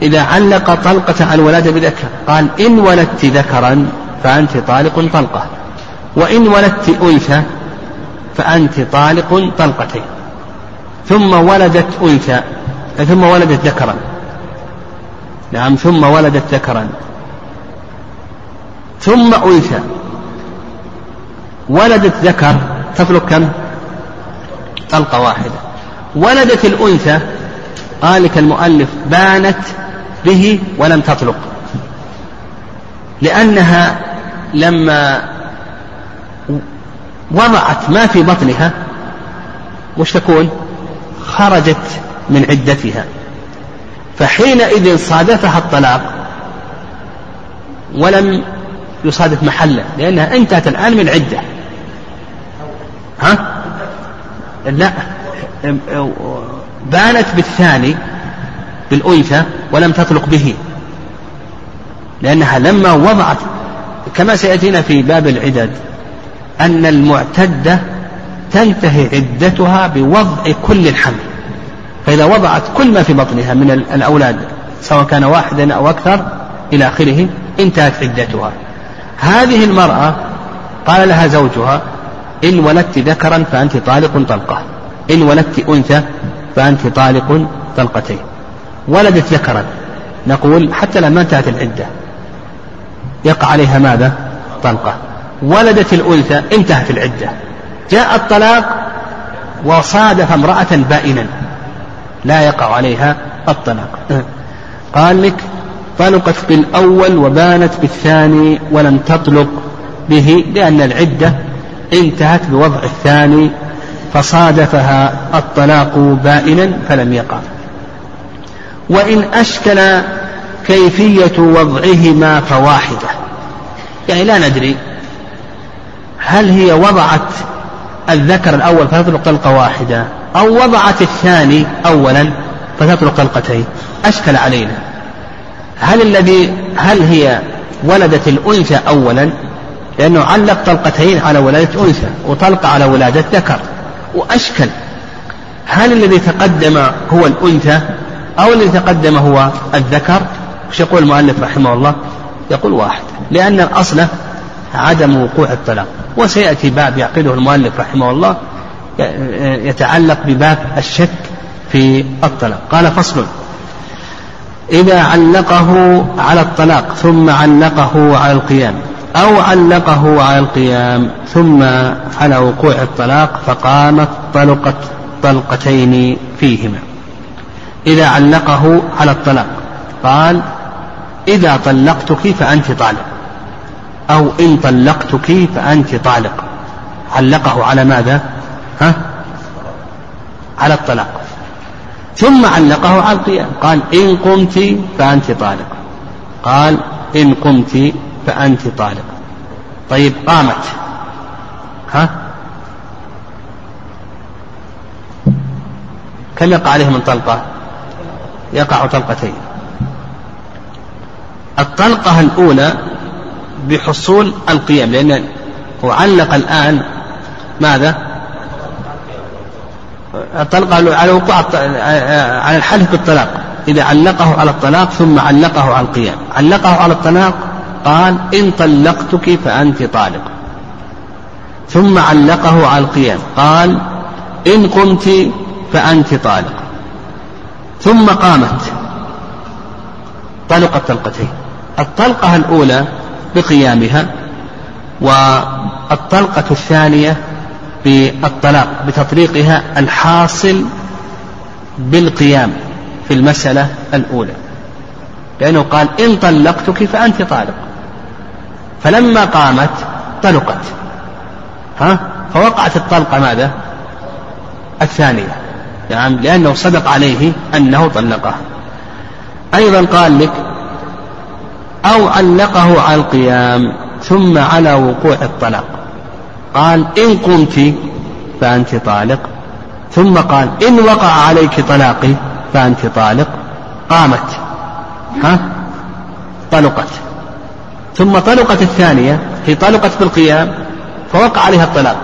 إذا علق طلقة على الولادة بذكر. قال إن ولدت ذكرا فأنت طالق طلقة. وإن ولدت أنثى فأنت طالق طلقتين. ثم ولدت أنثى ثم ولدت ذكرا. نعم ثم ولدت ذكرا. ثم أنثى. ولدت ذكر تطلق كم؟ طلقة واحدة. ولدت الأنثى قال المؤلف بانت به ولم تطلق. لأنها لما وضعت ما في بطنها وش تكون؟ خرجت من عدتها. فحينئذ صادفها الطلاق ولم يصادف محله لأنها انتهت الآن من عدة. ها؟ لا بانت بالثاني بالأنثى ولم تطلق به. لأنها لما وضعت كما سيأتينا في باب العدد أن المعتدة تنتهي عدتها بوضع كل الحمل. فإذا وضعت كل ما في بطنها من الأولاد سواء كان واحدا أو أكثر إلى آخره انتهت عدتها. هذه المرأة قال لها زوجها إن ولدت ذكرا فأنت طالق طلقة. إن ولدت أنثى فأنت طالق طلقتين. ولدت ذكرا. نقول حتى لما انتهت العدة. يقع عليها ماذا؟ طلقة. ولدت الأنثى انتهت العدة. جاء الطلاق وصادف امرأة بائنا لا يقع عليها الطلاق. قال لك طلقت بالأول وبانت بالثاني ولم تطلق به لأن العدة انتهت بوضع الثاني فصادفها الطلاق بائنا فلم يقع. وإن أشكل كيفية وضعهما فواحدة. يعني لا ندري هل هي وضعت الذكر الأول فتطلق طلقة واحدة أو وضعت الثاني أولا فتطلق طلقتين أشكل علينا. هل الذي هل هي ولدت الأنثى أولا؟ لأنه علق طلقتين على ولادة أنثى وطلقة على ولادة ذكر. وأشكل. هل الذي تقدم هو الأنثى أو الذي تقدم هو الذكر؟ وش يقول المؤلف رحمه الله؟ يقول واحد. لأن الأصل عدم وقوع الطلاق. وسيأتي باب يعقده المؤلف رحمه الله يتعلق بباب الشك في الطلاق. قال فصل إذا علقه على الطلاق ثم علقه على القيام أو علقه على القيام ثم على وقوع الطلاق فقامت طلقت طلقتين فيهما. إذا علقه على الطلاق قال إذا طلقتك فأنت طالق. أو إن طلقتك فأنت طالق. علقه على ماذا؟ ها؟ على الطلاق. ثم علقه على القيام. قال إن قمت فأنت طالق. قال إن قمت فأنت طالق. طيب قامت. ها؟ كم يقع عليه من طلقة؟ يقع طلقتين. الطلقة الأولى بحصول القيام لأن هو علق الآن ماذا؟ الطلقة على وقوع على الحلف بالطلاق. إذا علقه على الطلاق ثم علقه على القيام. علقه على الطلاق قال إن طلقتك فأنت طالق. ثم علقه على القيام قال إن قمت فأنت طالق. ثم قامت. طلقت طلقتين. الطلقة الأولى بقيامها والطلقة الثانية بالطلاق بتطليقها الحاصل بالقيام في المسألة الأولى. لأنه قال إن طلقتك فأنت طالق. فلما قامت طلقت. ها؟ فوقعت الطلقة ماذا؟ الثانية. نعم لأنه صدق عليه أنه طلقها. أيضا قال لك أو علقه على القيام ثم على وقوع الطلاق. قال إن قمت فأنت طالق. ثم قال إن وقع عليك طلاقي فأنت طالق. قامت. ها؟ طلقت. ثم طلقت الثانية هي طلقت بالقيام فوقع عليها الطلاق.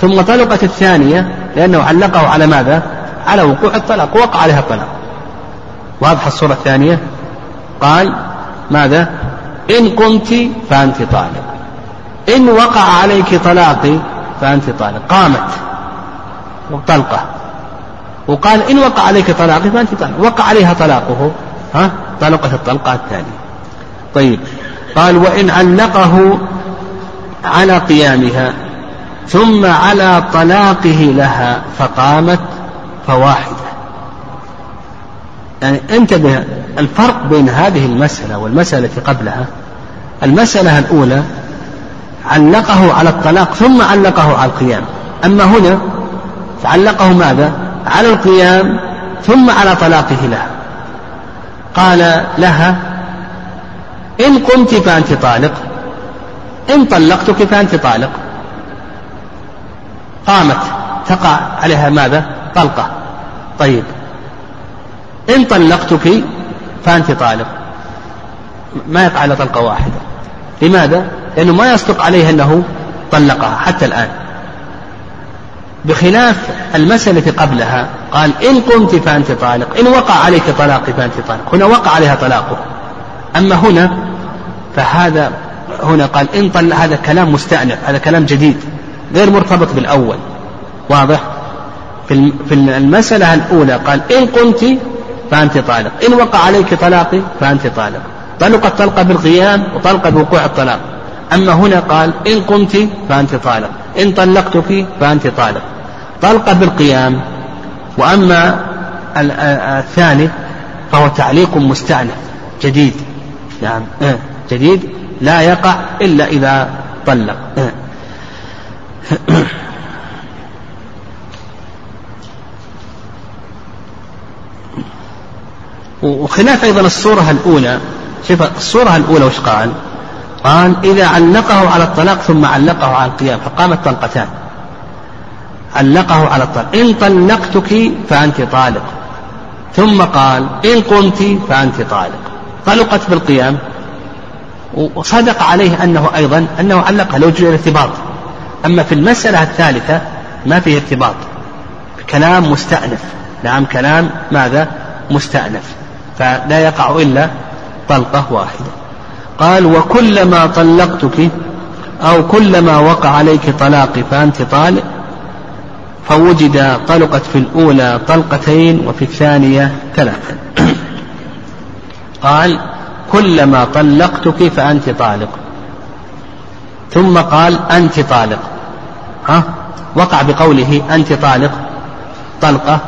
ثم طلقت الثانية لأنه علقه على ماذا؟ على وقوع الطلاق وقع عليها الطلاق. واضحة الصورة الثانية؟ قال ماذا؟ إن قمت فأنت طالق إن وقع عليك طلاقي فأنت طالق قامت. طلقة. وقال إن وقع عليك طلاقي فأنت طالق وقع عليها طلاقه ها؟ طلقت الطلقة الثانية طيب. قال وإن علقه على قيامها ثم على طلاقه لها فقامت فواحدة. يعني انتبه الفرق بين هذه المسألة والمسألة التي قبلها. المسألة الأولى علقه على الطلاق ثم علقه على القيام. أما هنا فعلقه ماذا؟ على القيام ثم على طلاقه لها. قال لها إن قمت فأنت طالق إن طلقتك فأنت طالق. قامت تقع عليها ماذا؟ طلقة. طيب إن طلقتك فأنت طالق. ما يقع على طلقة واحدة. لماذا؟ لأنه ما يصدق عليه أنه طلقها حتى الآن. بخلاف المسألة قبلها قال إن قمت فأنت طالق إن وقع عليك طلاقي فأنت طالق. هنا وقع عليها طلاقه أما هنا فهذا هنا قال إن طلق هذا كلام مستأنف هذا كلام جديد غير مرتبط بالأول. واضح؟ في المسألة الأولى قال إن قمت فأنت طالق. إن وقع عليك طلاقي فأنت طالق. طلق الطلقة بالقيام وطلق بوقوع الطلاق. أما هنا قال إن قمت فأنت طالق. إن طلقتك فأنت طالق. طلقة بالقيام. وأما الثاني فهو تعليق مستأنف. جديد. نعم. آه، جديد. لا يقع إلا إذا طلق. وخلاف أيضا الصورة الأولى. شوف الصورة الأولى وش قال؟ قال إذا علقه على الطلاق ثم علقه على القيام فقامت طلقتان. علقه على الطلاق. إن طلقتك فأنت طالق. ثم قال إن قمت فأنت طالق. طلقت بالقيام. وصدق عليه أنه أيضا أنه علقها لو الارتباط أما في المسألة الثالثة ما فيه ارتباط. كلام مستأنف. نعم كلام ماذا؟ مستأنف. فلا يقع إلا طلقة واحدة. قال وكلما طلقتك أو كلما وقع عليك طلاقي فأنت طالق. فوجد طلقت في الأولى طلقتين وفي الثانية ثلاثة. قال كلما طلقتك فأنت طالق. ثم قال أنت طالق. ها؟ وقع بقوله أنت طالق. طلقة.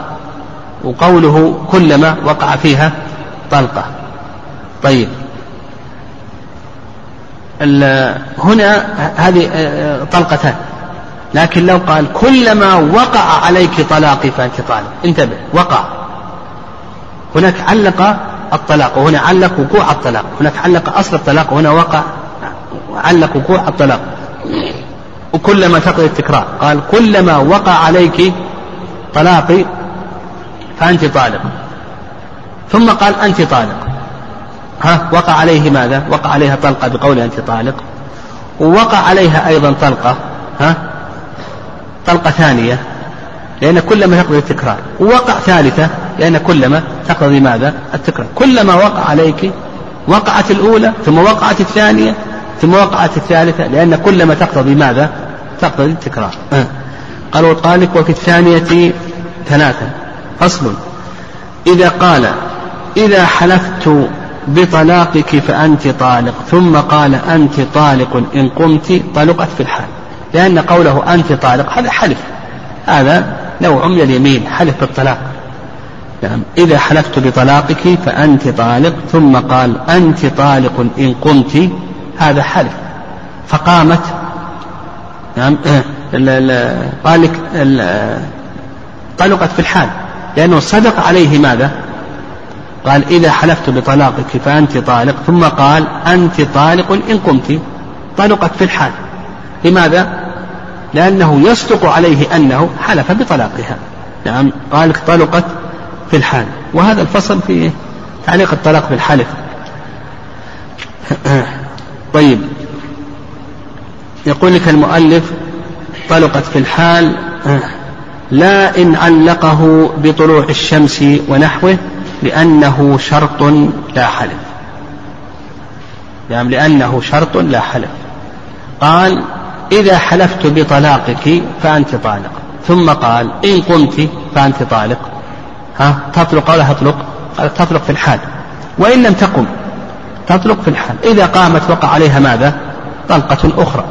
وقوله كلما وقع فيها طلقة. طيب. هنا هذه آه، طلقتان. لكن لو قال كلما وقع عليك طلاقي فأنت طالق. انتبه وقع. هناك علق الطلاق وهنا علق وقوع الطلاق. هناك علق أصل الطلاق وهنا وقع علق وقوع الطلاق. وكلما تقضي التكرار. قال كلما وقع عليك طلاقي فأنت طالق. ثم قال أنت طالق. ها وقع عليه ماذا؟ وقع عليها طلقة بقول أنت طالق. ووقع عليها أيضا طلقة ها طلقة ثانية لأن كلما تقضي التكرار. ووقع ثالثة لأن كلما تقضي ماذا؟ التكرار. كلما وقع عليك وقعت الأولى ثم وقعت الثانية ثم وقعت الثالثة لأن كلما تقتضي ماذا؟ تقتضي التكرار. أه. قال وطالق وفي الثانية ثلاثة. فصل. إذا قال إذا حلفت بطلاقك فأنت طالق ثم قال أنت طالق إن قمت طلقت في الحال. لأن قوله أنت طالق هذا حلف. هذا نوع من اليمين حلف بالطلاق نعم إذا حلفت بطلاقك فأنت طالق ثم قال أنت طالق إن قمت هذا حلف. فقامت. نعم قال لك طلقت في الحال. لأنه صدق عليه ماذا؟ قال إذا حلفت بطلاقك فأنت طالق؟ ثم قال أنت طالق إن قمت. طلقت في الحال. لماذا؟ لأنه يصدق عليه أنه حلف بطلاقها. نعم قال طلقت في الحال. وهذا الفصل في تعليق الطلاق بالحلف طيب. يقول لك المؤلف طلقت في الحال لا إن علقه بطلوع الشمس ونحوه لأنه شرط لا حلف. يعني لأنه شرط لا حلف. قال إذا حلفت بطلاقك فأنت طالق. ثم قال إن قمت فأنت طالق. ها تطلق ولا تطلق؟ قال تطلق في الحال. وإن لم تقم تطلق في الحال. إذا قامت وقع عليها ماذا؟ طلقة أخرى.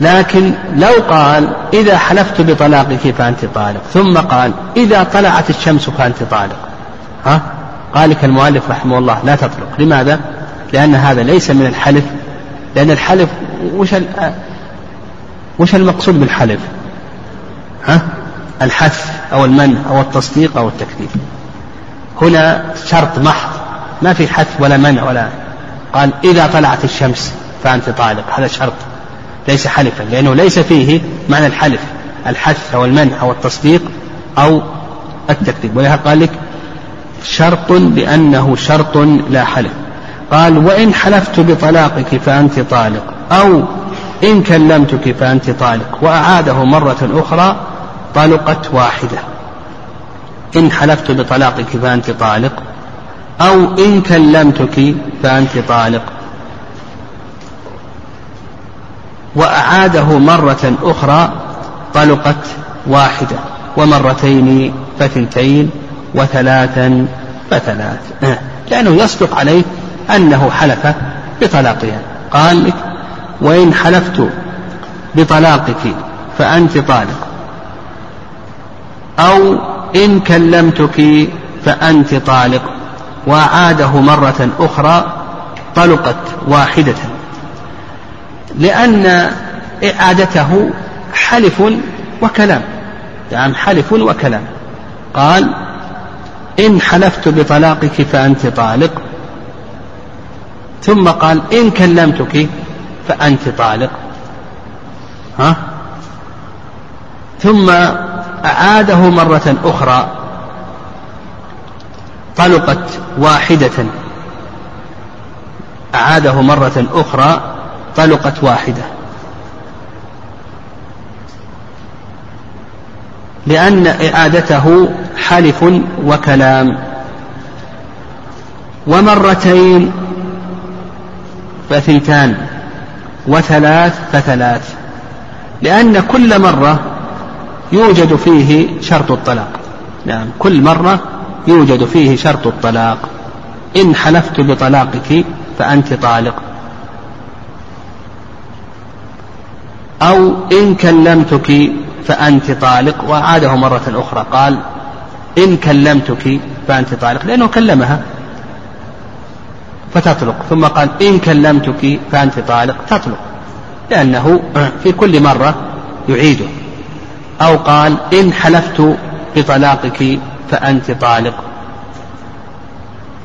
لكن لو قال إذا حلفت بطلاقك فأنت طالق ثم قال إذا طلعت الشمس فأنت طالق. ها؟ قال لك المؤلف رحمه الله لا تطلق. لماذا؟ لأن هذا ليس من الحلف. لأن الحلف وش وش المقصود بالحلف؟ ها؟ الحث أو المنع أو التصديق أو التكذيب. هنا شرط محض. ما في حث ولا منع ولا قال إذا طلعت الشمس فأنت طالق. هذا شرط. ليس حلفا لأنه ليس فيه معنى الحلف الحث أو المنع أو التصديق أو التكذيب. ولهذا قال لك شرط بأنه شرط لا حلف. قال وإن حلفت بطلاقك فأنت طالق أو إن كلمتك فأنت طالق. وأعاده مرة أخرى طلقت واحدة. إن حلفت بطلاقك فأنت طالق أو إن كلمتك فأنت طالق. وأعاده مرة أخرى طلقت واحدة ومرتين فثنتين وثلاثا فثلاث. لأنه يصدق عليه أنه حلف بطلاقها. قال لك وإن حلفت بطلاقك فأنت طالق أو إن كلمتك فأنت طالق. وأعاده مرة أخرى طلقت واحدة. لأن إعادته حلف وكلام. يعني حلف وكلام. قال إن حلفت بطلاقك فأنت طالق. ثم قال إن كلمتك فأنت طالق. ها؟ ثم أعاده مرة أخرى. طلقت واحدة. أعاده مرة أخرى. طلقت واحدة. لأن إعادته حلف وكلام. ومرتين فثنتان وثلاث فثلاث. لأن كل مرة يوجد فيه شرط الطلاق. نعم كل مرة يوجد فيه شرط الطلاق. إن حلفت بطلاقك فأنت طالق. أو إن كلمتك فأنت طالق. وعاده مرة أخرى قال إن كلمتك فأنت طالق لأنه كلمها فتطلق. ثم قال إن كلمتك فأنت طالق تطلق لأنه في كل مرة يعيده. أو قال إن حلفت بطلاقك فأنت طالق.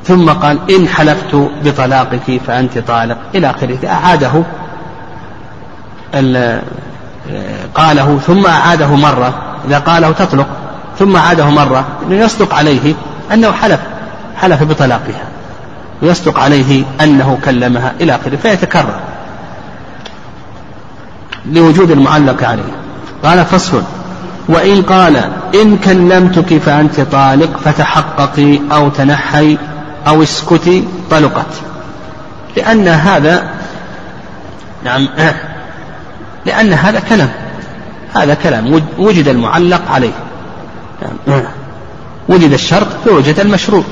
ثم قال إن حلفت بطلاقك فأنت طالق. إلى آخره. أعاده قاله ثم أعاده مرة إذا قاله تطلق ثم أعاده مرة يصدق عليه أنه حلف حلف بطلاقها ويصدق عليه أنه كلمها إلى آخره فيتكرر لوجود المعلق عليه. قال فصل. وإن قال إن كلمتك فأنت طالق فتحققي أو تنحي أو اسكتي طلقت. لأن هذا نعم لأن هذا كلام. هذا كلام. وجد المعلق عليه. نعم. وجد الشرط فوجد المشروط.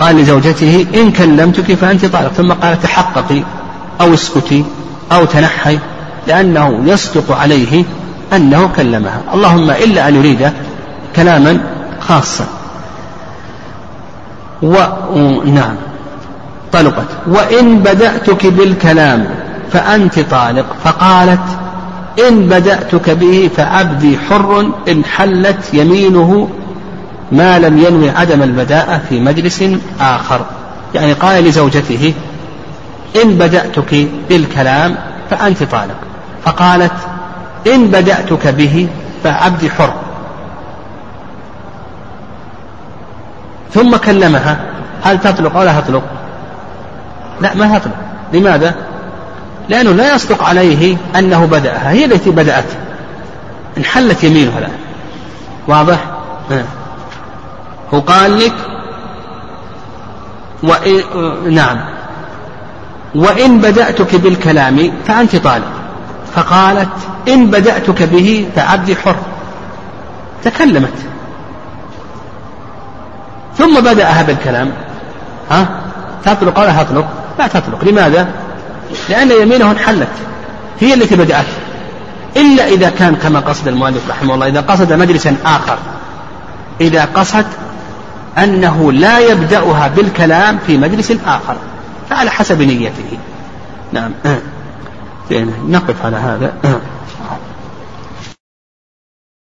قال لزوجته إن كلمتك فأنت طالق. ثم قال تحققي أو اسكتي أو تنحي. لأنه يصدق عليه أنه كلمها. اللهم إلا أن يريد كلاما خاصا. و... نعم. طلقت. وإن بدأتك بالكلام فأنت طالق. فقالت إن بدأتك به فعبدي حر إن حلت يمينه ما لم ينوي عدم البداءة في مجلس آخر. يعني قال لزوجته إن بدأتك بالكلام فأنت طالق. فقالت إن بدأتك به فعبدي حر. ثم كلمها هل تطلق أو لا تطلق؟ لا ما تطلق. لماذا؟ لأنه لا يصدق عليه أنه بدأها. هي التي بدأت. انحلت يمينها الآن واضح؟ هو قال لك وإن نعم. وإن بدأتك بالكلام فأنت طالق. فقالت إن بدأتك به فعبدي حر. تكلمت. ثم بدأها بالكلام. ها؟ تطلق ولا تطلق؟ لا تطلق. لماذا؟ لأن يمينه انحلت. هي التي بدأت. إلا إذا كان كما قصد المؤلف رحمه الله إذا قصد مجلسا آخر. إذا قصد أنه لا يبدأها بالكلام في مجلس آخر. فعلى حسب نيته. نعم. نقف على هذا.